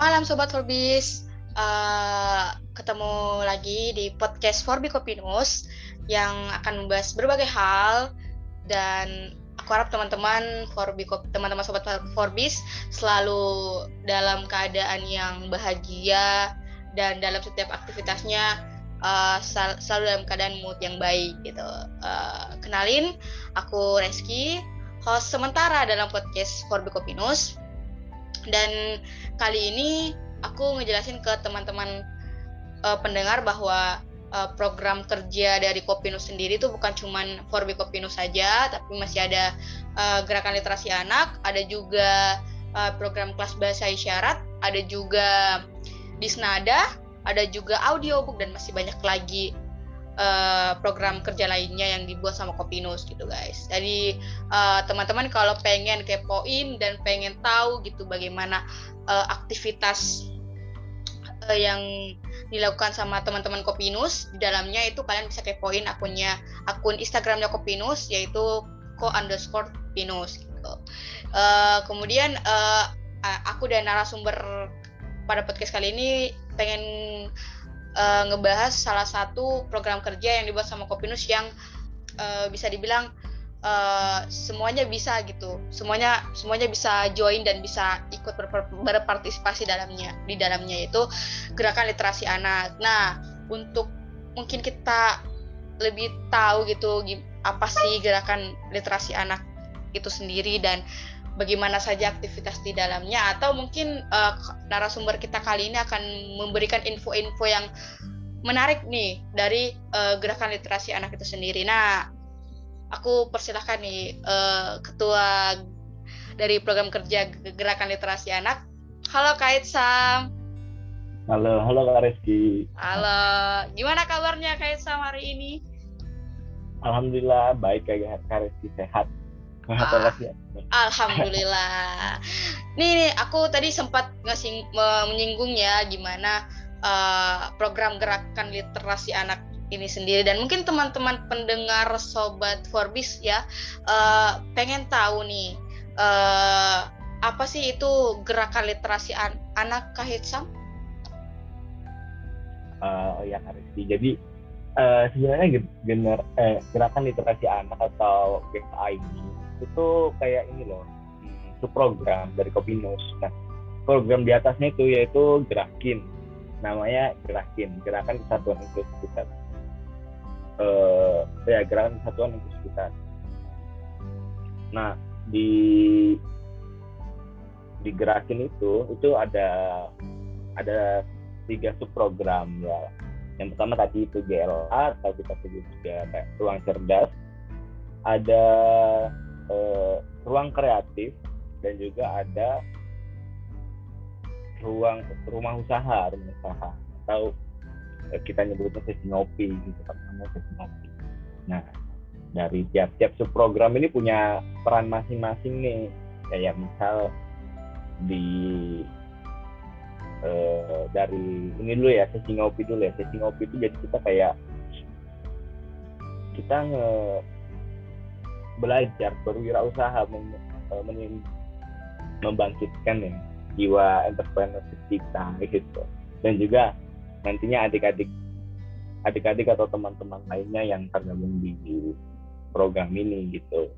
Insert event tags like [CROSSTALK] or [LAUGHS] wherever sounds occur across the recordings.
Malam Sobat Forbis, uh, ketemu lagi di podcast Forbi Kopinus yang akan membahas berbagai hal. Dan aku harap teman-teman Forbi teman-teman Sobat Forbis selalu dalam keadaan yang bahagia dan dalam setiap aktivitasnya uh, sel selalu dalam keadaan mood yang baik gitu. Uh, kenalin, aku Reski, host sementara dalam podcast Forbi Kopinus dan kali ini aku ngejelasin ke teman-teman uh, pendengar bahwa uh, program kerja dari Kopinus sendiri itu bukan cuman Forbi Kopinus saja, tapi masih ada uh, gerakan literasi anak, ada juga program kelas bahasa isyarat, ada juga Disnada, ada juga audiobook dan masih banyak lagi uh, program kerja lainnya yang dibuat sama Kopinus gitu guys. Jadi uh, teman-teman kalau pengen kepoin dan pengen tahu gitu bagaimana uh, aktivitas uh, yang dilakukan sama teman-teman Kopinus di dalamnya itu kalian bisa kepoin akunnya akun Instagramnya Kopinus yaitu ko underscore pinus gitu. Uh, kemudian uh, aku dan narasumber pada podcast kali ini pengen uh, ngebahas salah satu program kerja yang dibuat sama Kopinus yang uh, bisa dibilang uh, semuanya bisa gitu. Semuanya semuanya bisa join dan bisa ikut ber berpartisipasi dalamnya di dalamnya itu gerakan literasi anak. Nah untuk mungkin kita lebih tahu gitu apa sih gerakan literasi anak itu sendiri dan bagaimana saja aktivitas di dalamnya atau mungkin uh, narasumber kita kali ini akan memberikan info-info yang menarik nih dari uh, gerakan literasi anak itu sendiri. Nah, aku persilahkan nih uh, ketua dari program kerja gerakan literasi anak. Halo Kait Sam. Halo, halo Kak Reski. Halo, gimana kabarnya Kait Sam hari ini? Alhamdulillah baik Kak Reski sehat. Ah, Alhamdulillah. nih, nih, aku tadi sempat ngasih menyinggung ya gimana uh, program gerakan literasi anak ini sendiri dan mungkin teman-teman pendengar sobat Forbis ya uh, pengen tahu nih uh, apa sih itu gerakan literasi an anak Kahitsam? Uh, ya Karisti. Jadi uh, sebenarnya gener, eh, gerakan literasi anak atau GKA ini itu kayak ini loh. Itu program dari Kopinus nah program di atasnya itu yaitu gerakin. Namanya gerakin gerakan kesatuan inklusivitas uh, ya gerakan kesatuan inklusivitas nah di di gerakin itu itu ada ada tiga subprogram ya. Yang pertama tadi itu GLA atau kita sebut juga kayak ruang cerdas. Ada eh, ruang kreatif dan juga ada ruang rumah usaha rumah usaha. Atau eh, kita nyebutnya sesi ngopi gitu namanya sesi ngopi. Nah dari tiap-tiap subprogram ini punya peran masing-masing nih. Kayak misal di eh, dari ini dulu ya sesi ngopi dulu ya. Sesi ngopi itu jadi kita kayak kita nge belajar berwirausaha mem, mem, membangkitkan ya jiwa entrepreneurship kita gitu. Dan juga nantinya adik-adik adik-adik atau teman-teman lainnya yang tergabung di program ini gitu.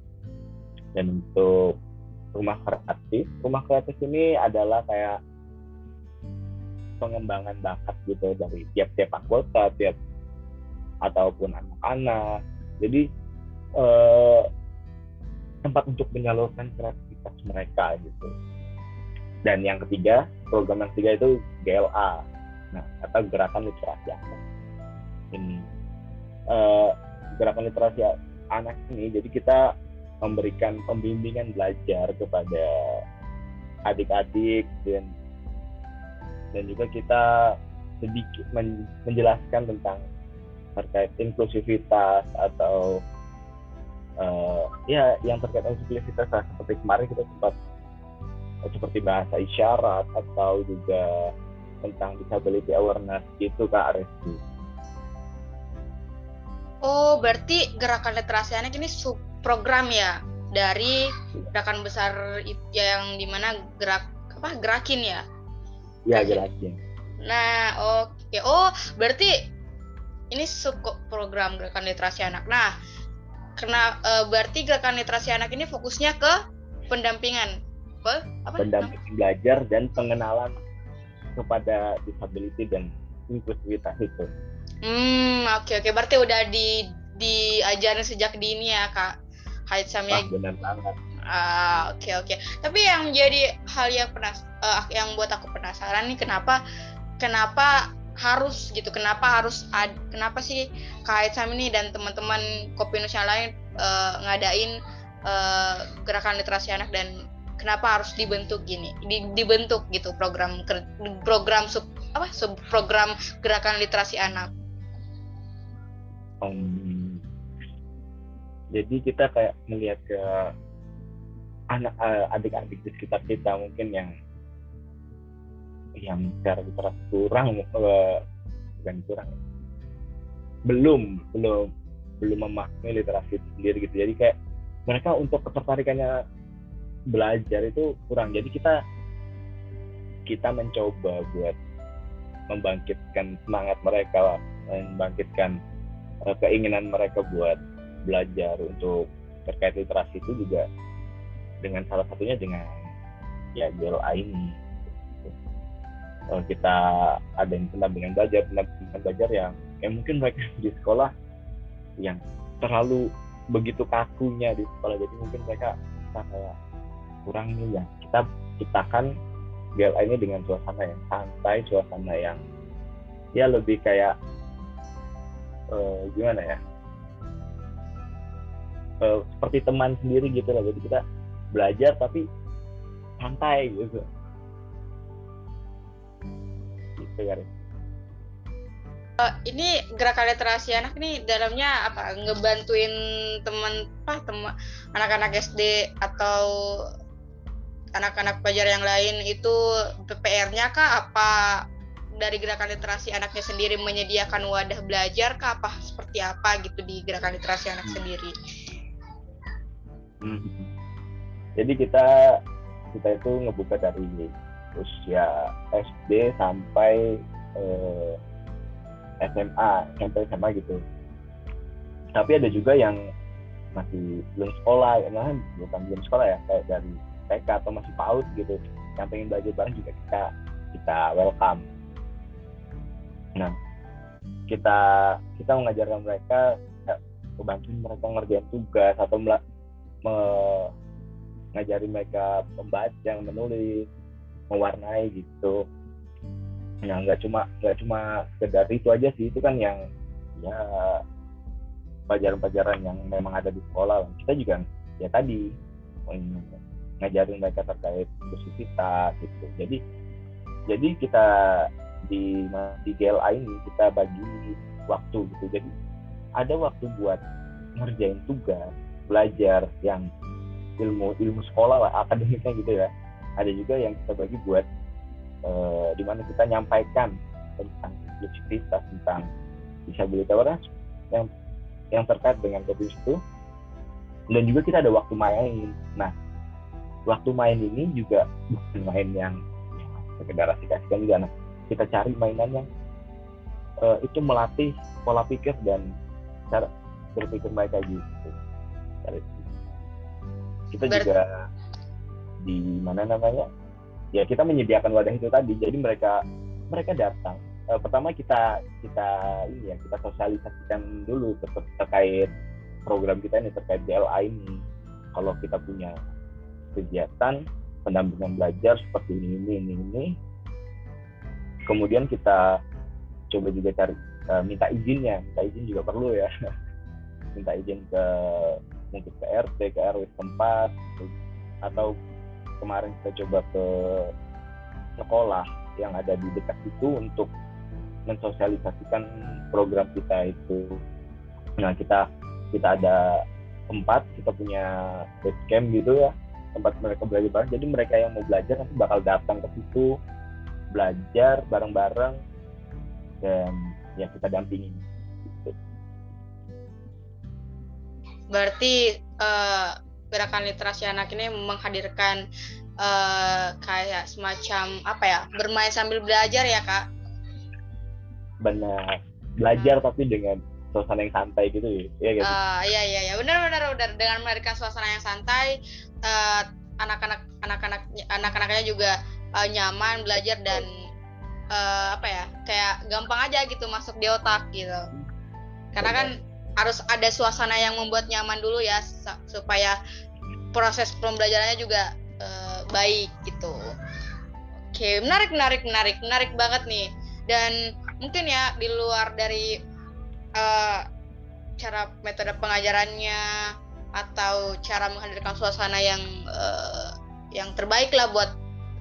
Dan untuk rumah kreatif rumah kreatif ini adalah kayak pengembangan bakat gitu dari tiap-tiap anggota tiap ataupun anak-anak. Jadi eh, tempat untuk menyalurkan kreativitas mereka gitu. Dan yang ketiga, program yang ketiga itu GLA, nah atau gerakan literasi anak. Ini uh, gerakan literasi anak ini, jadi kita memberikan pembimbingan belajar kepada adik-adik dan dan juga kita sedikit men, menjelaskan tentang terkait inklusivitas atau ya yang terkait inklusivitas lah seperti kemarin kita sempat uh, seperti bahasa isyarat atau juga tentang disability awareness gitu kak Reski. Oh, berarti gerakan literasi anak ini sub program ya dari gerakan besar yang di mana gerak apa gerakin ya? Ya gerakin. Nah, oke. Okay. Oh, berarti ini sub program gerakan literasi anak. Nah, karena uh, berarti gerakan literasi anak ini fokusnya ke pendampingan, apa? Pendampingan belajar dan pengenalan kepada disability dan inklusivitas itu. Hmm, oke okay, oke. Okay. Berarti udah di diajarin sejak dini ya, Kak. Haitsam ya. Ah, benar banget. Ah, oke okay, oke. Okay. Tapi yang jadi hal yang penas uh, yang buat aku penasaran nih kenapa kenapa harus gitu kenapa harus ad, kenapa sih Kak Sam ini dan teman-teman Kopinus yang lain uh, ngadain uh, gerakan literasi anak dan kenapa harus dibentuk gini di, dibentuk gitu program program sub apa sub program gerakan literasi anak? Um, jadi kita kayak melihat ke anak uh, adik-adik di sekitar kita mungkin yang yang secara literasi kurang uh, bukan kurang belum belum belum memahami literasi itu sendiri gitu. Jadi kayak mereka untuk ketertarikannya belajar itu kurang. Jadi kita kita mencoba buat membangkitkan semangat mereka lah membangkitkan uh, keinginan mereka buat belajar untuk terkait literasi itu juga dengan salah satunya dengan ya ini kalau kita ada yang pendampingan belajar pendampingan belajar yang yang mungkin mereka [LAUGHS] di sekolah yang terlalu begitu kakunya di sekolah. Jadi mungkin mereka kayak kurang nih ya. Kita ciptakan GLA ini dengan suasana yang santai suasana yang ya lebih kayak uh, gimana ya? Uh, seperti teman sendiri gitu lah jadi kita belajar tapi santai gitu ya uh, ini gerakan literasi anak ini dalamnya apa ngebantuin teman apa teman anak-anak SD atau anak-anak pelajar yang lain itu PPR-nya kah apa dari gerakan literasi anaknya sendiri menyediakan wadah belajar kah apa seperti apa gitu di gerakan literasi anak hmm. sendiri? Hmm. Jadi kita kita itu ngebuka dari usia SD sampai eh, SMA, sampai SMA gitu. Tapi ada juga yang masih belum sekolah, ya nah, bukan belum sekolah ya, kayak dari TK atau masih PAUD gitu, yang pengen belajar bareng juga kita kita welcome. Nah, kita kita mengajarkan mereka ya, membantu mereka ngerjain tugas atau mengajari mereka membaca, menulis, mewarnai gitu. Nah nggak cuma nggak cuma sekedar itu aja sih itu kan yang ya pelajaran-pelajaran yang memang ada di sekolah. Kita juga ya tadi ngajarin mereka terkait inklusivitas gitu. Jadi jadi kita di di GLA ini kita bagi waktu gitu. Jadi ada waktu buat ngerjain tugas belajar yang ilmu ilmu sekolah lah akademiknya gitu ya ada juga yang kita bagi buat uh, di mana kita nyampaikan tentang inklusivitas tentang disabilitas yang yang terkait dengan covid itu. Dan juga kita ada waktu main. Nah waktu main ini juga bukan main yang ya, sekedar asik-asikan juga. Nah kita cari mainan yang uh, itu melatih pola pikir dan cara berpikir mereka gitu. Kita Ber juga di mana namanya ya kita menyediakan wadah itu tadi. Jadi mereka mereka datang. E, pertama kita kita ini ya kita sosialisasikan dulu ter terkait program kita ini terkait DLA ini. Kalau kita punya kegiatan pendampingan belajar seperti ini ini ini ini. Kemudian kita coba juga cari e, minta izinnya. Minta izin juga perlu ya. [LAUGHS] Minta izin ke mungkin ke RT ke RW tempat atau kemarin kita coba ke sekolah yang ada di dekat itu untuk mensosialisasikan program kita itu. Nah kita kita ada tempat kita punya base camp gitu ya tempat mereka belajar bareng. Jadi mereka yang mau belajar nanti bakal datang ke situ belajar bareng-bareng dan ya kita dampingi. Gitu. berarti uh, gerakan literasi anak ini menghadirkan uh, kayak semacam apa ya bermain sambil belajar ya kak? Benar. Belajar hmm. tapi dengan suasana yang santai gitu ya iya gitu uh, iya iya iya. Benar benar benar. Dengan memberikan suasana yang santai uh, anak-anak anak-anak anak-anaknya juga uh, nyaman belajar dan uh, apa ya kayak gampang aja gitu masuk di otak gitu. Karena kan harus ada suasana yang membuat nyaman dulu ya supaya proses pembelajarannya juga uh, baik gitu. Oke menarik menarik menarik menarik banget nih. Dan mungkin ya di luar dari uh, cara metode pengajarannya atau cara menghadirkan suasana yang uh, yang terbaik lah buat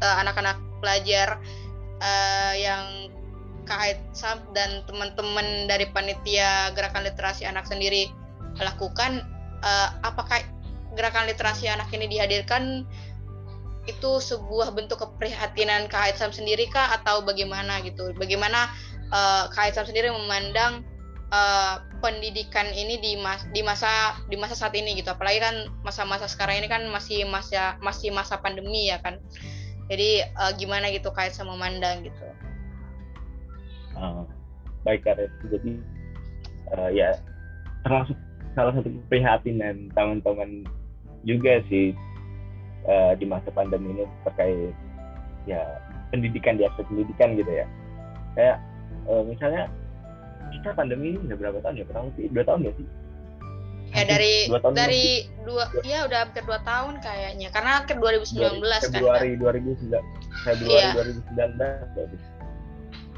anak-anak uh, pelajar uh, yang Kak Sam dan teman-teman dari panitia gerakan literasi anak sendiri lakukan uh, apakah gerakan literasi anak ini dihadirkan itu sebuah bentuk keprihatinan Kak Sam sendiri kah? Atau bagaimana gitu? Bagaimana uh, Kak Sam sendiri memandang uh, pendidikan ini di mas di masa di masa saat ini gitu? Apalagi kan masa-masa sekarang ini kan masih masa masih masa pandemi ya kan? Jadi uh, gimana gitu kait sama memandang gitu uh, baik Karet jadi uh, ya termasuk salah satu dan teman-teman juga sih uh, di masa pandemi ini terkait ya pendidikan di aspek pendidikan gitu ya. Kayak uh, misalnya kita pandemi ini udah berapa tahun ya? Kurang lebih dua tahun ya sih? Ya dari dua tahun dari dua ya udah hampir dua tahun kayaknya. Karena akhir 2019 kan Februari 2009 Februari iya. 2019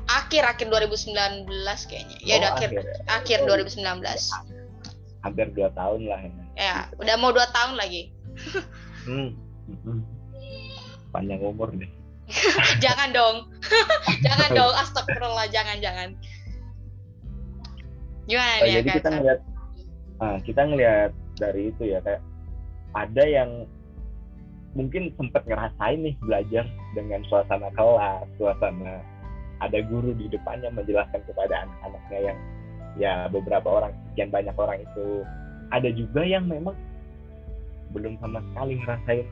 akhir akhir 2019 kayaknya. Ya oh, udah akhir akhir, ya. akhir 2019 hampir dua tahun lah ya, ya udah mau dua tahun lagi. Hmm. hmm. panjang umur deh [LAUGHS] jangan dong. [LAUGHS] Jangan dong astagfirullah jangan jangan. Gimana oh, nih jadi kita ngeliat nah, kita ngelihat dari itu ya kayak ada yang mungkin sempat ngerasain nih belajar dengan suasana kelas, suasana ada guru di depannya menjelaskan kepada anak-anaknya yang ya beberapa orang, sekian banyak orang itu. Ada juga yang memang belum sama sekali ngerasain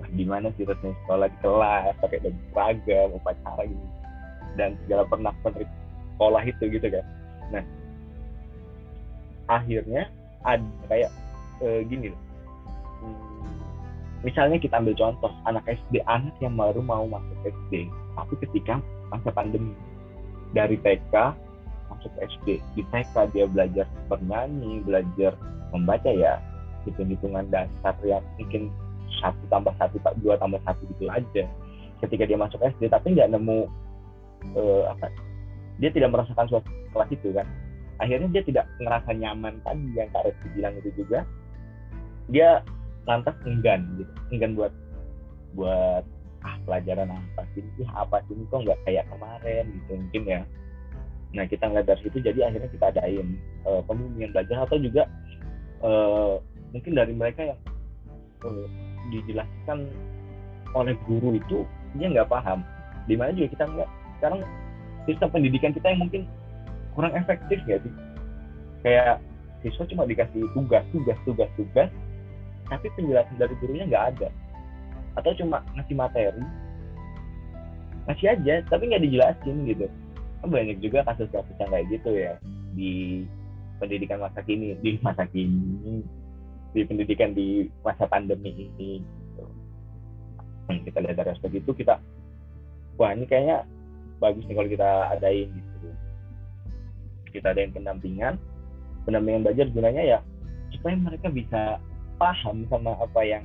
wah gimana sih rasanya sekolah di kelas pakai baju seragam, upacara gitu dan segala penerima sekolah itu gitu kan. Nah akhirnya ada kayak uh, gini loh hmm, misalnya kita ambil contoh anak SD anak yang baru mau masuk SD tapi ketika masa pandemi. Dari TK masuk SD di TK dia belajar bernyanyi belajar membaca ya. Hitung-hitungan dasar yang mungkin satu tambah satu dua tambah satu gitu aja. Ketika dia masuk SD tapi nggak nemu uh, apa dia tidak merasakan suatu kelas itu kan. Akhirnya dia tidak ngerasa nyaman tadi yang Kak Reski bilang itu juga. Dia lantas enggan gitu. Enggan buat buat pelajaran apa sih ini apa sih kok nggak kayak kemarin? Gitu mungkin ya. Nah kita ngeliat dari situ jadi akhirnya kita adain uh, pembimbingan belajar atau juga uh, mungkin dari mereka yang uh, dijelaskan oleh guru itu dia nggak paham. Di mana juga kita nggak sekarang sistem pendidikan kita yang mungkin kurang efektif ya sih kayak siswa cuma dikasih tugas tugas tugas tugas tapi penjelasan dari gurunya nggak ada atau cuma ngasih materi? Ngasih aja tapi nggak dijelasin gitu. Kan banyak juga kasus-kasus yang kayak gitu ya di pendidikan masa kini di masa kini di pendidikan di masa pandemi ini gitu. kita lihat dari aspek itu kita wah ini kayaknya bagus nih kalau kita adain gitu. Kita ada yang pendampingan. Pendampingan belajar gunanya ya supaya mereka bisa paham sama apa yang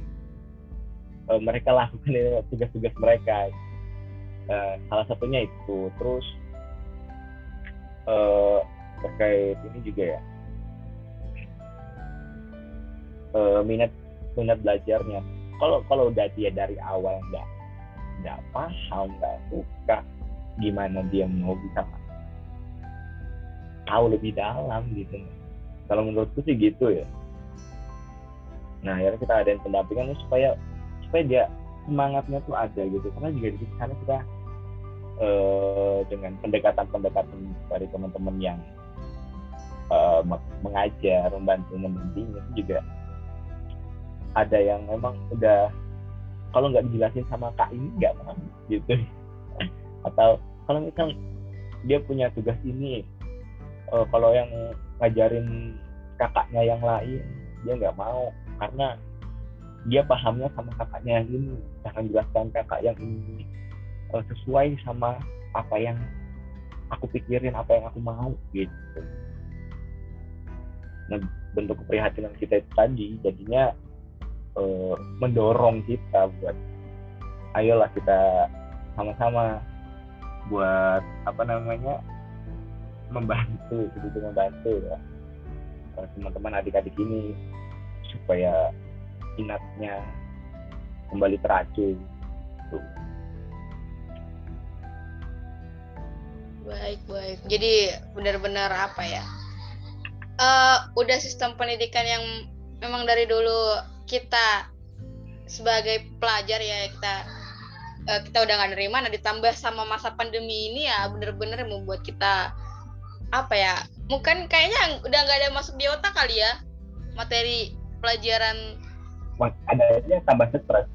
uh, mereka lakukan tugas-tugas mereka. Uh, salah satunya itu. Terus uh, terkait ini juga ya. Uh, minat minat belajarnya. Kalau kalau udah dia dari awal nggak nggak paham nggak suka gimana dia mau bisa tahu lebih dalam gitu. Kalau menurutku sih gitu ya. Nah akhirnya kita ada pendampingan supaya supaya dia semangatnya tuh ada gitu. Karena juga di sana kita uh, dengan pendekatan-pendekatan dari teman-teman yang uh, mengajar membantu mendampingi itu juga ada yang memang udah kalau nggak dijelasin sama kak ini nggak mau gitu. Atau kalau misal dia punya tugas ini uh, kalau yang ngajarin kakaknya yang lain dia nggak mau. Karena dia pahamnya sama kakaknya yang ini. Cara jelaskan kakak yang ini uh, sesuai sama apa yang aku pikirin apa yang aku mau gitu. Nah bentuk keprihatinan kita itu tadi jadinya uh, mendorong kita buat ayolah kita sama-sama buat apa namanya membantu begitu membantu ya teman-teman adik-adik ini supaya minatnya kembali teracun. Baik baik. Jadi benar-benar apa ya? Uh, udah sistem pendidikan yang memang dari dulu kita sebagai pelajar ya kita uh, kita udah nggak nerima. Nah ditambah sama masa pandemi ini ya bener-bener membuat kita apa ya? Mungkin kayaknya udah nggak ada masuk di otak kali ya materi pelajaran ada aja tambah stres.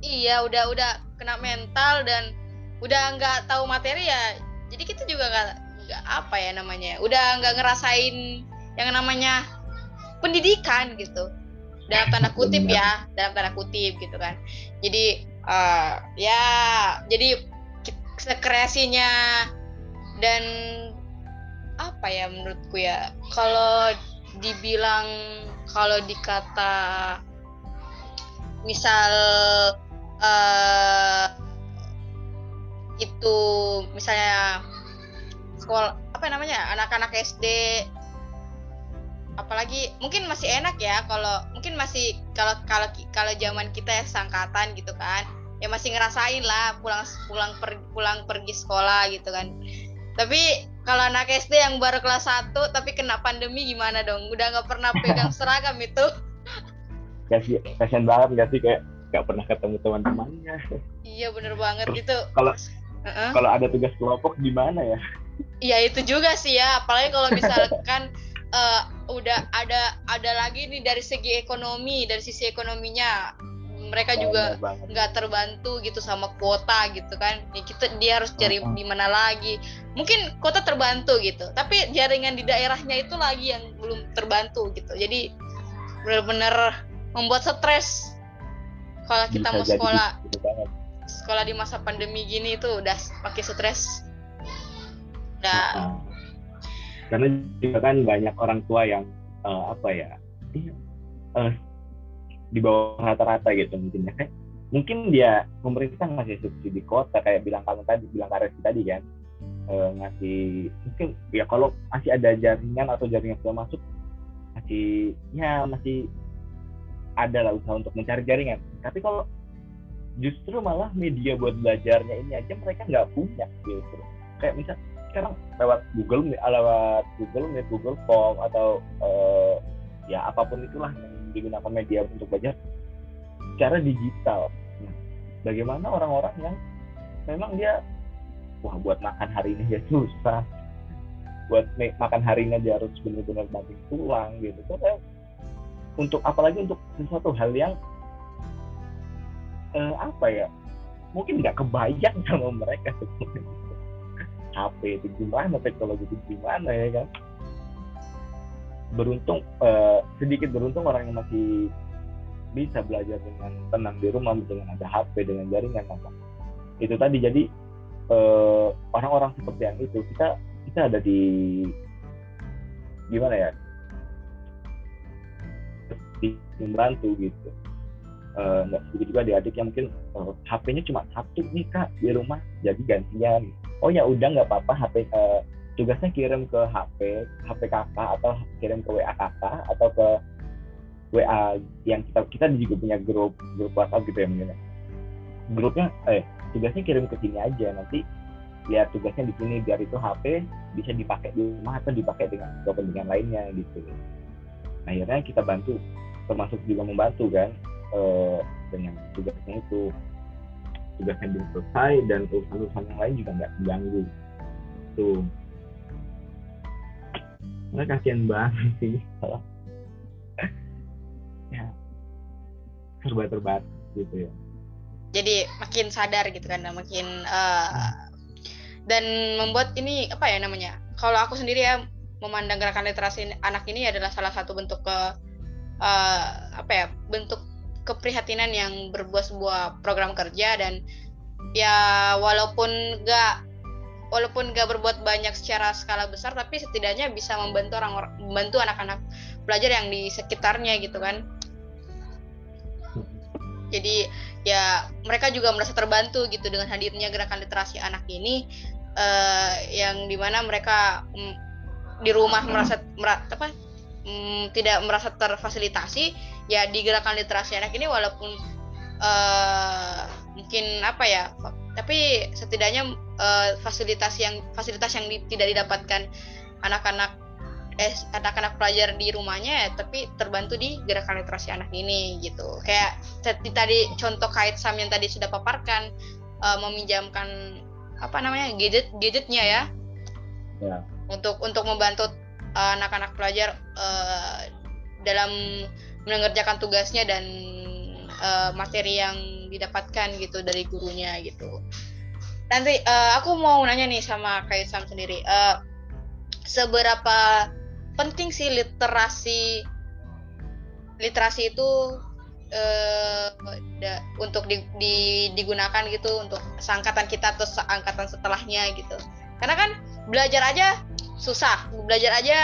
Iya udah udah kena mental dan udah nggak tahu materi ya jadi kita juga nggak nggak apa ya namanya udah nggak ngerasain yang namanya pendidikan gitu. Dalam tanda kutip ya dalam tanda kutip gitu kan. Jadi uh, ya jadi sekreasinya dan apa ya menurutku ya kalau dibilang kalau dikata misal uh, itu misalnya sekolah apa namanya anak-anak SD apalagi mungkin masih enak ya kalau mungkin masih kalau kalau kalau zaman kita ya sangkatan gitu kan ya masih ngerasain lah pulang pulang per, pulang pergi sekolah gitu kan. Tapi kalau anak SD yang baru kelas 1 tapi kena pandemi gimana dong? Udah nggak pernah pegang [LAUGHS] seragam itu kasih kasihan banget gak sih? Kayak nggak pernah ketemu teman-temannya. Iya bener banget. Itu kalau uh-uh. kalau ada tugas kelompok gimana ya? Iya itu juga sih ya. Apalagi kalau misalkan uh, [LAUGHS] udah ada ada lagi nih dari segi ekonomi dari sisi ekonominya mereka juga nggak terbantu gitu sama kuota gitu kan. Ya kita dia harus cari uh-huh. di mana lagi. Mungkin kuota terbantu gitu tapi jaringan di daerahnya itu lagi yang belum terbantu gitu. Jadi benar-benar membuat stres. Kalau kita Bisa mau sekolah gitu sekolah di masa pandemi gini itu udah pakai stres. Udah. Karena juga kan banyak orang tua yang uh, apa ya uh, di bawah rata-rata gitu mungkin ya. Mungkin dia pemerintah ngasih subsidi kota kayak bilang kamu tadi bilang Kares tadi kan. Uh, ngasih mungkin ya kalau masih ada jaringan atau jaringan sudah masuk masih ya masih ada lah usaha untuk mencari jaringan. Tapi kalau justru malah media buat belajarnya ini aja mereka nggak punya gitu kayak misal sekarang lewat Google lewat Google Meet Google Form atau uh, ya apa pun itulah yang digunakan media untuk belajar secara digital. Nah, bagaimana orang-orang yang memang dia wah buat makan hari ini dia susah. Buat makan hari ini dia harus benar-benar banting tulang gitu. So, untuk apalagi untuk sesuatu hal yang uh, apa ya mungkin nggak kebayang [LAUGHS] sama mereka. HP itu gimana teknologi itu gimana ya kan? Beruntung uh, sedikit beruntung orang yang masih bisa belajar dengan tenang di rumah dengan ada HP dengan jaringan apa. Itu tadi jadi eh, orang-orang seperti yang itu kita kita ada di gimana ya membantu gitu. Eh, nggak uh, sedikit juga adik-adik yang mungkin uh, eh, HP-nya cuma satu nih kak di rumah jadi gantian. Oh ya udah nggak apa-apa HP uh, eh, tugasnya kirim ke HP HP kakak atau kirim ke WA kakak atau ke WA yang kita kita juga punya grup grup WhatsApp gitu ya mungkin ya. grupnya eh tugasnya kirim ke sini aja nanti lihat tugasnya di sini biar itu HP bisa dipakai di rumah atau dipakai dengan kepentingan lainnya gitu. Akhirnya kita bantu termasuk juga membantu kan uh, dengan tugasnya itu. Tugasnya belum selesai dan urusan-urusan yang lain juga nggak terganggu tuh nggak kasihan banget sih. Kalau [LAUGHS] ya. Serba terbatas gitu ya. Jadi makin sadar gitu kan makin uh, dan membuat ini apa ya namanya kalau aku sendiri ya memandang gerakan literasi anak ini adalah salah satu bentuk ke uh, apa ya bentuk keprihatinan yang berbuat sebuah program kerja dan ya walaupun gak walaupun gak berbuat banyak secara skala besar tapi setidaknya bisa membantu orang membantu anak-anak belajar yang di sekitarnya gitu kan. Jadi ya mereka juga merasa terbantu gitu dengan hadirnya gerakan literasi anak ini uh, yang di mana mereka um, di rumah merasa mer apa um, tidak merasa terfasilitasi ya di gerakan literasi anak ini walaupun uh, mungkin apa ya tapi setidaknya uh, fasilitas yang fasilitas yang di, tidak didapatkan anak-anak eh anak-anak pelajar di rumahnya ya, tapi terbantu di gerakan literasi anak ini gitu kayak tadi contoh kait sam yang tadi sudah paparkan uh, meminjamkan apa namanya gadget gadgetnya ya, ya. untuk untuk membantu uh, anak-anak pelajar uh, dalam mengerjakan tugasnya dan uh, materi yang didapatkan gitu dari gurunya gitu. Nanti uh, aku mau nanya nih sama Kait Sam sendiri uh, seberapa penting sih literasi literasi itu uh, da, untuk di, di, digunakan gitu untuk seangkatan kita atau seangkatan setelahnya gitu? Karena kan belajar aja susah. Belajar aja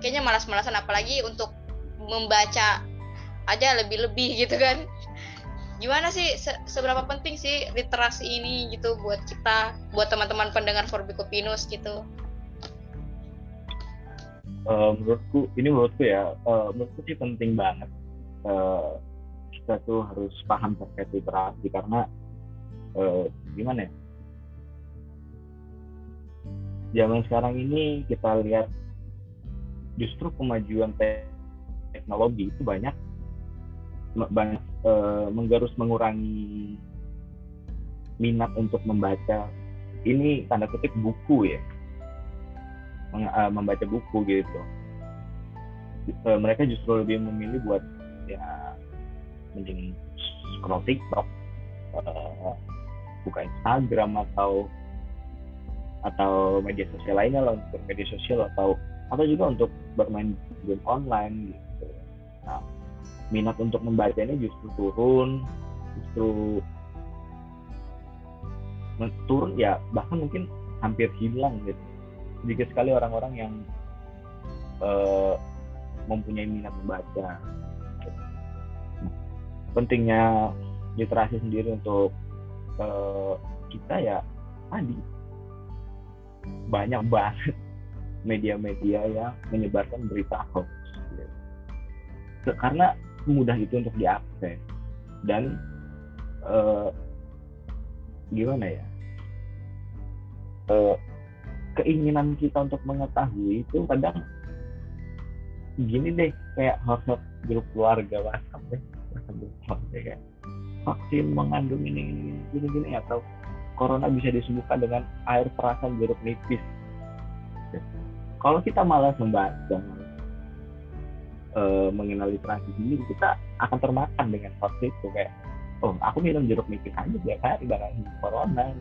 kayaknya malas-malasan apalagi untuk membaca aja lebih-lebih gitu kan. Gimana sih? Se seberapa penting sih literasi ini gitu buat kita buat teman-teman pendengar Forbicopinus gitu? Uh, menurutku ini menurutku ya uh, menurutku sih penting banget uh, kita tuh harus paham terkait literasi karena uh, gimana ya zaman sekarang ini kita lihat justru kemajuan teknologi itu banyak banyak uh, menggerus mengurangi minat untuk membaca. Ini tanda kutip buku ya. Uh, membaca buku gitu. Uh, mereka justru lebih memilih buat ya mending scroll TikTok uh, buka Instagram atau atau media sosial lainnya lah untuk media sosial atau atau juga untuk bermain game online gitu. Nah, minat untuk membacanya justru turun, justru turun ya bahkan mungkin hampir hilang gitu sedikit sekali orang-orang yang uh, mempunyai minat membaca. Pentingnya literasi sendiri untuk uh, kita ya tadi banyak banget media-media yang menyebarkan berita hoax. Karena mudah itu untuk diakses dan uh, gimana ya? Uh, keinginan kita untuk mengetahui itu kadang gini deh kayak hot grup keluarga WhatsApp deh grup keluarga kayak vaksin mengandung ini gini gini atau corona bisa disembuhkan dengan air perasan jeruk nipis. Kalau kita malas membaca uh, mengenal literasi sendiri kita akan termakan dengan vaksin itu kayak oh aku minum jeruk nipis aja biar hari barang corona.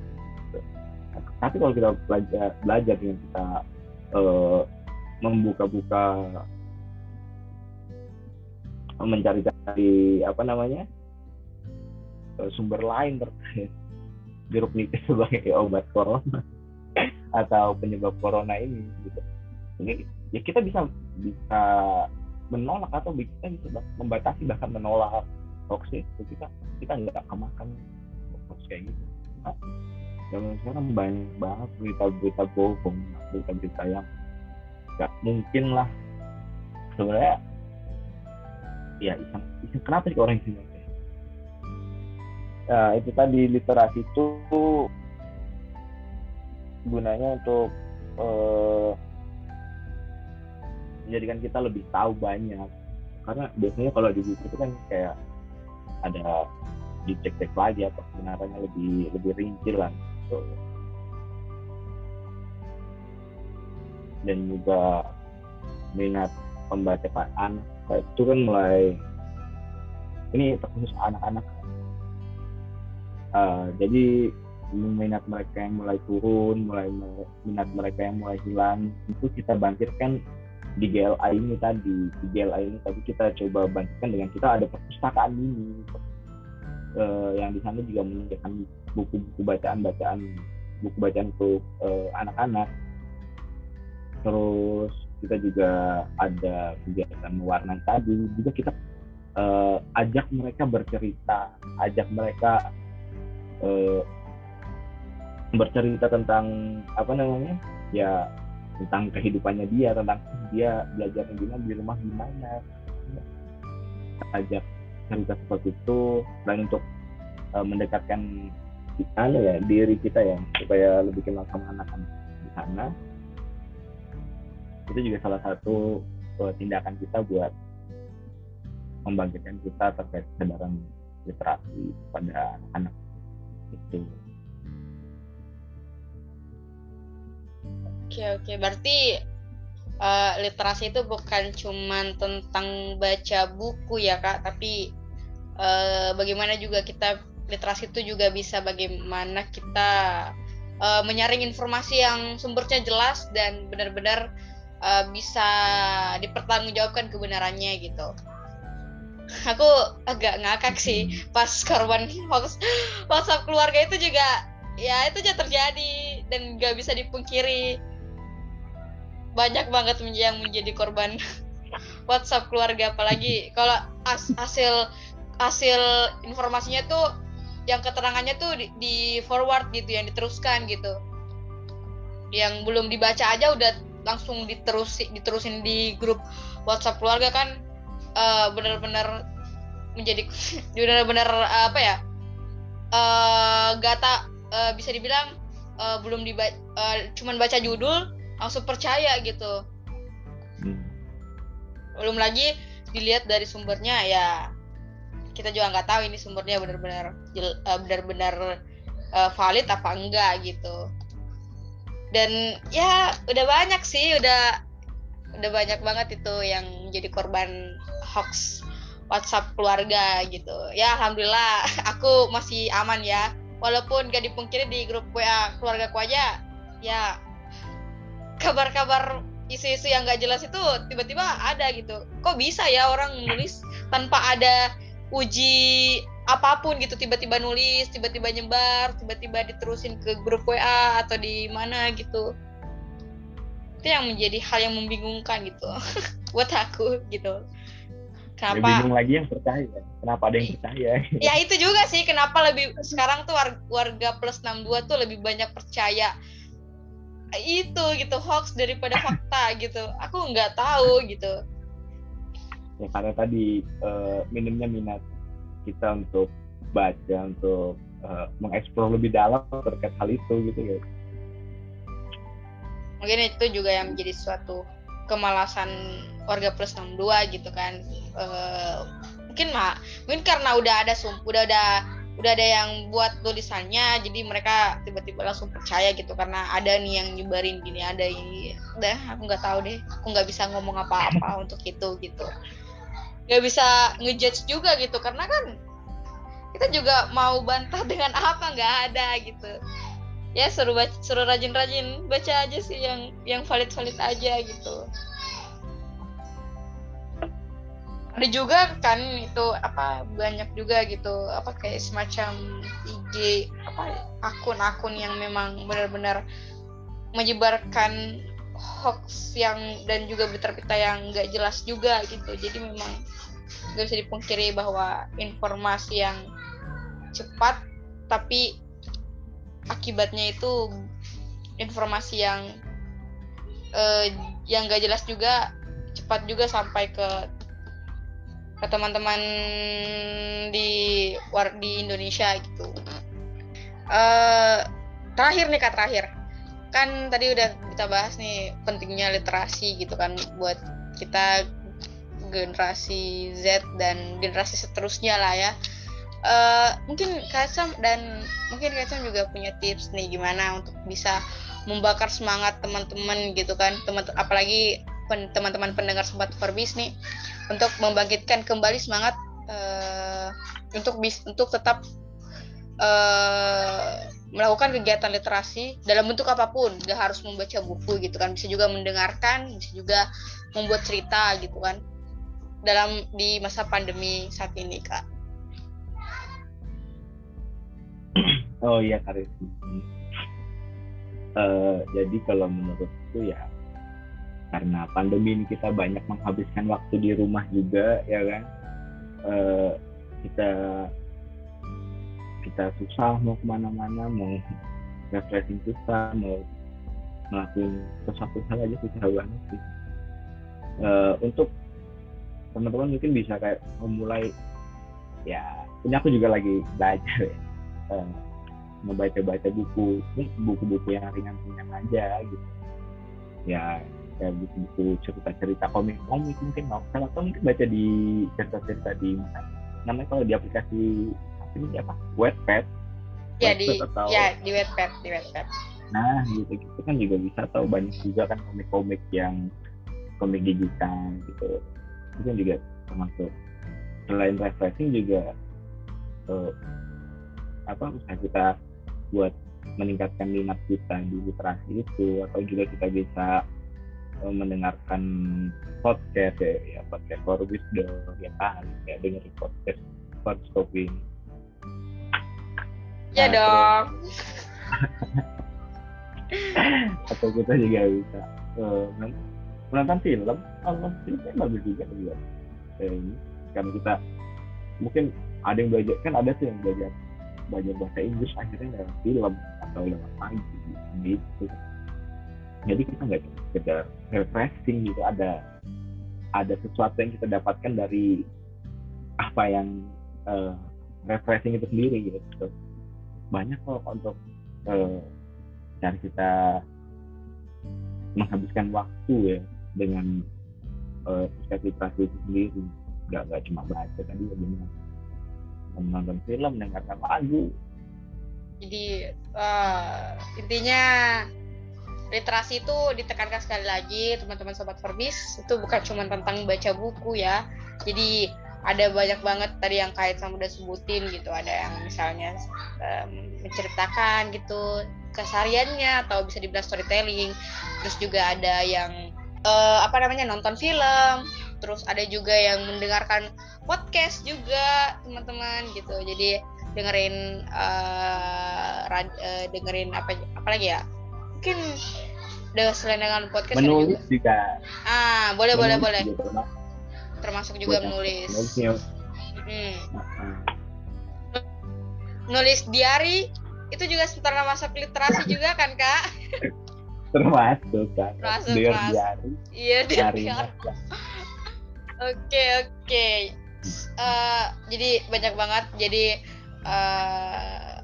Tapi kalau kita belajar belajar dengan kita uh, membuka-buka mencari-cari apa namanya uh, sumber lain terkait jeruk nipis [LAUGHS] sebagai obat corona. Atau penyebab corona ini gitu. Ini ya kita bisa bisa menolak atau kita bisa membatasi bahkan menolak hoax itu kita kita nggak kemakan hoax kayak gitu. Nah, sekarang banyak banget berita-berita bohong berita-berita yang nggak mungkin lah. Sebenarnya ya iseng, iseng kenapa sih orang iseng ya itu tadi literasi itu gunanya untuk uh, menjadikan kita lebih tahu banyak. Karena biasanya kalau di buku itu kan kayak ada dicek-cek lagi atau kebenarannya lebih lebih rinci lah. Gitu dan juga minat pembacaan itu kan mulai ini terkhusus anak-anak uh, jadi minat mereka yang mulai turun mulai minat mereka yang mulai hilang itu kita bangkitkan di GLA ini tadi. Di GLA ini tadi kita coba bangkitkan dengan kita ada perpustakaan ini. Uh, yang di sana juga menyediakan buku-buku bacaan-bacaan buku bacaan untuk uh, anak-anak. Terus kita juga ada kegiatan mewarnai tadi. Juga kita uh, ajak mereka bercerita ajak mereka uh, bercerita tentang apa namanya ya tentang kehidupannya dia tentang dia belajar gimana di rumah gimana. Ajak cerita seperti itu dan untuk uh, mendekatkan kita ya diri kita ya supaya lebih kenal sama anak-anak di sana. Itu juga salah satu uh, tindakan kita buat membangkitkan kita terkait kesadaran literasi pada anak-anak itu Oke oke, berarti uh, literasi itu bukan cuman tentang baca buku ya kak, tapi uh, bagaimana juga kita literasi itu juga bisa bagaimana kita uh, menyaring informasi yang sumbernya jelas dan benar-benar uh, bisa dipertanggungjawabkan kebenarannya gitu. Aku agak ngakak sih pas korban WhatsApp keluarga itu juga ya itu aja terjadi dan gak bisa dipungkiri. Banyak banget yang menjadi korban [LAUGHS] WhatsApp keluarga apalagi kalau hasil hasil informasinya tuh yang keterangannya tuh di, di forward gitu yang diteruskan gitu. Yang belum dibaca aja udah langsung diterusin diterusin di grup WhatsApp keluarga kan uh, benar-benar menjadi [LAUGHS] benar-benar uh, apa ya uh, gata uh, bisa dibilang uh, belum dibaca uh, cuman baca judul langsung percaya gitu hmm. belum lagi dilihat dari sumbernya ya kita juga nggak tahu ini sumbernya benar-benar uh, benar-benar uh, valid apa enggak gitu dan ya udah banyak sih udah udah banyak banget itu yang jadi korban hoax WhatsApp keluarga gitu. Ya alhamdulillah [LAUGHS] aku masih aman ya. Walaupun gak dipungkiri di grup WA keluarga ku aja ya kabar-kabar isu-isu yang gak jelas itu tiba-tiba ada gitu. Kok bisa ya orang nulis tanpa ada uji apa pun gitu? Tiba-tiba nulis tiba-tiba nyebar tiba-tiba diterusin ke grup WA atau di mana gitu. Itu yang menjadi hal yang membingungkan gitu [LAUGHS] buat aku gitu kenapa? Lebih bingung lagi yang percaya. Kenapa ada yang percaya? [LAUGHS] Ya itu juga sih kenapa lebih sekarang tuh warga plus 62 tuh lebih banyak percaya itu gitu hoax daripada [LAUGHS] fakta gitu. Aku nggak tahu gitu. Ya karena tadi uh, minimnya minat kita untuk baca untuk uh, mengeksplor lebih dalam terkait hal itu gitu ya. Mungkin itu juga yang menjadi suatu kemalasan warga plus 62 gitu kan. Uh, mungkin mah mungkin karena udah ada sum udah ada udah ada yang buat tulisannya jadi mereka tiba-tiba langsung percaya gitu. Karena ada nih yang nyebarin gini ada ini udah aku nggak tahu deh. Aku nggak bisa ngomong apa-apa [LAUGHS] untuk itu gitu. Nggak bisa ngejudge juga gitu karena kan kita juga mau bantah [LAUGHS] dengan apa nggak ada gitu. Ya suruh baca, suruh rajin-rajin baca aja sih yang yang valid-valid aja gitu ada juga kan itu apa banyak juga gitu apa kayak semacam IG apa akun-akun yang memang benar-benar menyebarkan hoax yang dan juga berita-berita yang nggak jelas juga gitu. Jadi memang nggak bisa dipungkiri bahwa informasi yang cepat tapi akibatnya itu informasi yang uh, yang gak jelas juga cepat juga sampai ke ke teman-teman di war di Indonesia gitu. Uh, terakhir nih kak terakhir kan tadi udah kita bahas nih pentingnya literasi gitu kan buat kita generasi Z dan generasi seterusnya lah ya. Uh, mungkin Kacam dan mungkin Kacam juga punya tips nih gimana untuk bisa membakar semangat teman-teman gitu kan teman apalagi teman-teman pendengar sempat Forbis nih untuk membangkitkan kembali semangat uh, untuk bis untuk tetap uh, melakukan kegiatan literasi dalam bentuk apa pun. Gak harus membaca buku gitu kan bisa juga mendengarkan bisa juga membuat cerita gitu kan dalam di masa pandemi saat ini kak. Oh iya Karis uh, jadi kalau menurutku ya karena pandemi ini kita banyak menghabiskan waktu di rumah juga ya kan? Uh, kita kita susah mau ke mana-mana mau refreshing susah mau melakukan sesuatu hal aja susah banget sih. Uh, untuk teman-teman mungkin bisa kayak memulai ya ini aku juga lagi belajar ya. Uh, membaca-baca buku buku-buku yang ringan-ringan aja gitu. Ya kayak buku-buku cerita-cerita komik-komik mungkin mau. Kalau mungkin baca di cerita-cerita di namanya kalau di aplikasi ini apa? Wattpad? Ya di atau, ya di Wattpad di Wattpad. Nah gitu gitu kan juga bisa tahu banyak juga kan komik-komik yang komik digital gitu. Itu kan juga termasuk. Selain refreshing juga uh, apa bisa kita buat meningkatkan minat kita di literasi itu atau juga kita bisa mendengarkan podcast ya, ya podcast for wisdom ya kan ya dengerin podcast podcast coping Ya nah, dong. [LAUGHS] atau kita juga bisa uh, menonton film, nonton film kan bagus juga juga. Eh, kan kita mungkin ada yang belajar kan ada sih yang belajar belajar bahasa Inggris akhirnya lewat film atau lewat pagi gitu. Jadi kita nggak sekedar refreshing gitu, ada ada sesuatu yang kita dapatkan dari apa yang uh, refreshing itu sendiri gitu. Banyak kok untuk uh, cara kita menghabiskan waktu ya dengan uh, itu sendiri. Nggak nggak cuma baca tadi ya benar. Menonton film mendengarkan lagu. Jadi uh, intinya literasi itu ditekankan sekali lagi teman-teman sobat Forbis itu bukan cuma tentang baca buku ya. Jadi ada banyak banget tadi yang kait sama udah sebutin gitu. Ada yang misalnya um, menceritakan gitu kesehariannya atau bisa dibilang storytelling. Terus juga ada yang uh, apa namanya nonton film. Terus ada juga yang mendengarkan podcast juga teman-teman gitu. Jadi dengerin uh, rad, uh, dengerin apa apa lagi ya mungkin dengan selain dengan podcast menulis juga. juga. Ah boleh menulis boleh. boleh termasuk juga Buat menulis hmm. nulis diary itu juga setara masuk literasi juga kan kak? [LAUGHS] Termasuk kan termasuk diary iya diary oke oke. Eh, jadi banyak banget. Jadi uh,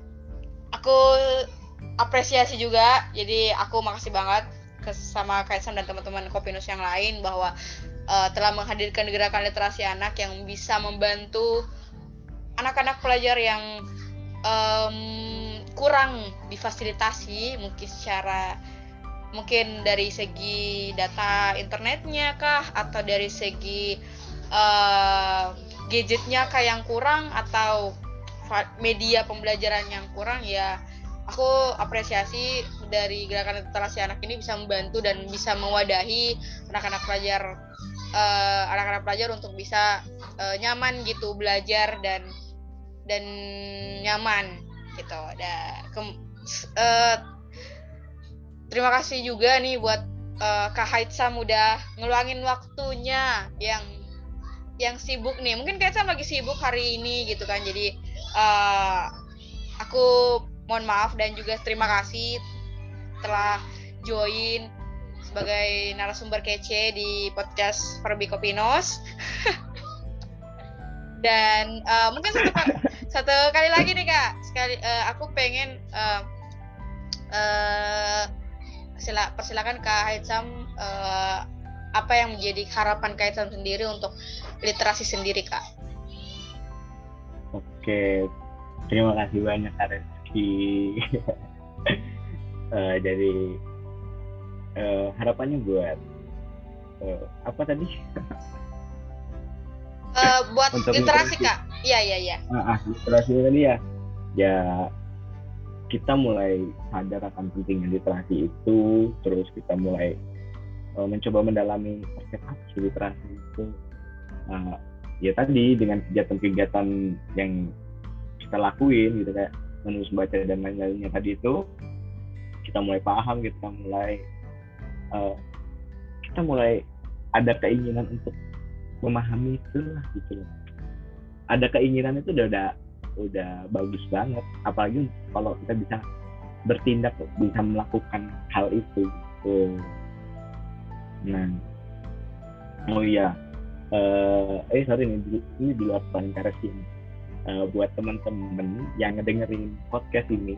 aku apresiasi juga. Jadi aku makasih banget sama Kaisam dan teman-teman Kopinus yang lain bahwa uh, telah menghadirkan gerakan literasi anak yang bisa membantu anak-anak pelajar yang um, kurang difasilitasi mungkin secara mungkin dari segi data internetnya kah atau dari segi uh, gadgetnya kah yang kurang atau media pembelajaran yang kurang ya aku apresiasi dari gerakan literasi anak ini bisa membantu dan bisa mewadahi anak-anak pelajar uh, anak-anak pelajar untuk bisa uh, nyaman gitu belajar dan dan nyaman gitu. Da, ke, uh, eh, terima kasih juga nih buat uh, Kak Haitsam udah ngeluangin waktunya yang yang sibuk nih. Mungkin Kaitsam lagi sibuk hari ini gitu kan. Jadi uh, aku mohon maaf dan juga terima kasih telah join sebagai narasumber kece di podcast Perbi Kopinos. [LAUGHS] Dan uh, mungkin satu satu kali lagi nih kak, sekali uh, aku pengen uh, uh, sila, persilakan kak Haitsam uh, apa yang menjadi harapan kak sendiri untuk literasi sendiri kak. Oke, terima kasih banyak kak Reski. uh, jadi uh, harapannya buat uh, apa tadi? uh, buat literasi kak. Iya iya iya. Ah, ah literasi tadi ya. Ya kita mulai sadar akan pentingnya literasi itu. Terus kita mulai uh, mencoba mendalami perspektif literasi itu. Uh, ya tadi dengan kegiatan-kegiatan yang kita lakuin gitu kayak menulis baca dan lain-lainnya tadi itu kita mulai paham kita mulai uh, kita mulai ada keinginan untuk memahami itu lah gitu ada keinginan itu udah udah udah bagus banget. Apalagi kalau kita bisa bertindak bisa melakukan hal itu gitu. nah oh iya uh, eh sorry nih ini di luar paling ini uh, buat teman-teman yang ngedengerin podcast ini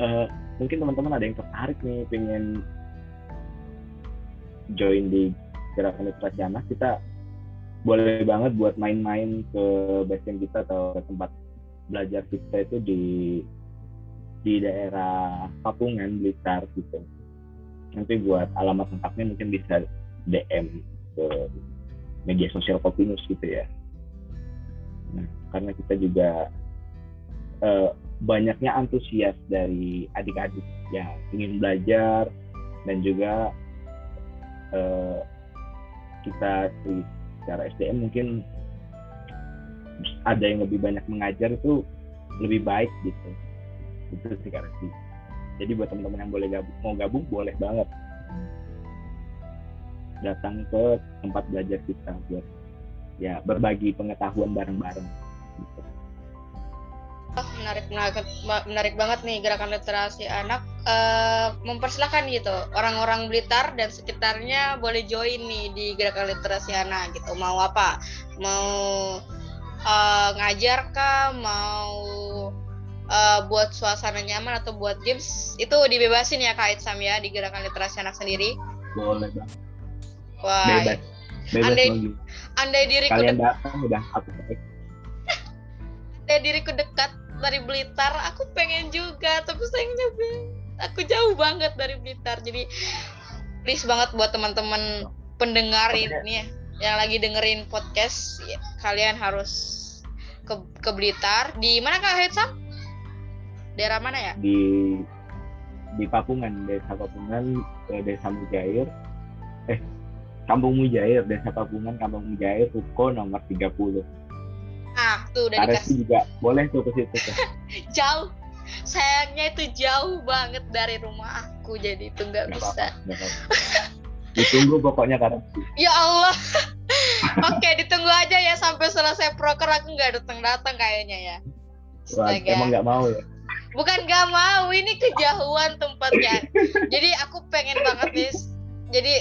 uh, mungkin teman-teman ada yang tertarik nih pengen join di gerakan literasi anak. Kita boleh banget buat main-main ke basecamp kita atau ke tempat belajar kita itu di di daerah Papungan Blitar gitu. Nanti buat alamat lengkapnya mungkin bisa DM ke media sosial Kopinus gitu ya nah karena kita juga uh, banyaknya antusias dari adik-adik yang ingin belajar dan juga uh, kita secara SDM mungkin ada yang lebih banyak mengajar itu lebih baik gitu. Itu sih karena jadi buat teman-teman yang boleh gabung mau gabung boleh banget datang ke tempat belajar kita buat ya berbagi pengetahuan bareng-bareng. Gitu menarik menarik menarik banget nih gerakan literasi anak. Uh, mempersilahkan gitu orang-orang Blitar dan sekitarnya boleh join nih di gerakan literasi anak gitu. Mau apa? Mau uh, ngajar kah? Mau uh, buat suasana nyaman atau buat games? Itu dibebasin ya kait Sam ya di gerakan literasi anak sendiri. Boleh bang. Wah. Bebas. Bebas andai andai diriku kalian datang udah aku andai diriku dekat dari Blitar aku pengen juga tapi sayangnya aku jauh banget dari Blitar. Jadi please banget buat teman-teman pendengar ini ya yang lagi dengerin podcast ya, kalian harus ke ke Blitar. Di mana kak Hetsam daerah mana ya? Di di Papungan desa Papungan desa Mujair. Eh Kampung Mujair desa Papungan Kampung Mujair Ruko nomor 30 Ah, tuh udah dikasih juga boleh tuh ke situ tuh. [LAUGHS] jauh. Sayangnya itu jauh banget dari rumah aku jadi itu nggak bisa. Apa, apa. Ditunggu pokoknya karena. Ya Allah. [LAUGHS] Oke, ditunggu aja ya sampai selesai proker aku nggak datang datang kayaknya ya. Wah, emang nggak mau ya? Bukan nggak mau, ini kejauhan tempatnya. [LAUGHS] Jadi aku pengen banget nih. Jadi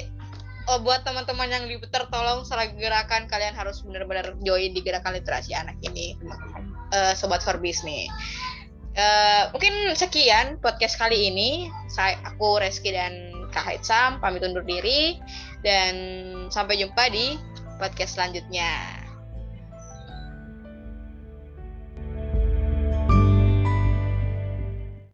oh, buat teman-teman yang di tolong selagi gerakan kalian harus benar-benar join di gerakan literasi anak ini teman-teman. Uh, sobat Forbis nih uh, mungkin sekian podcast kali ini. Saya aku Reski dan Kak Sam pamit undur diri. Dan sampai jumpa di podcast selanjutnya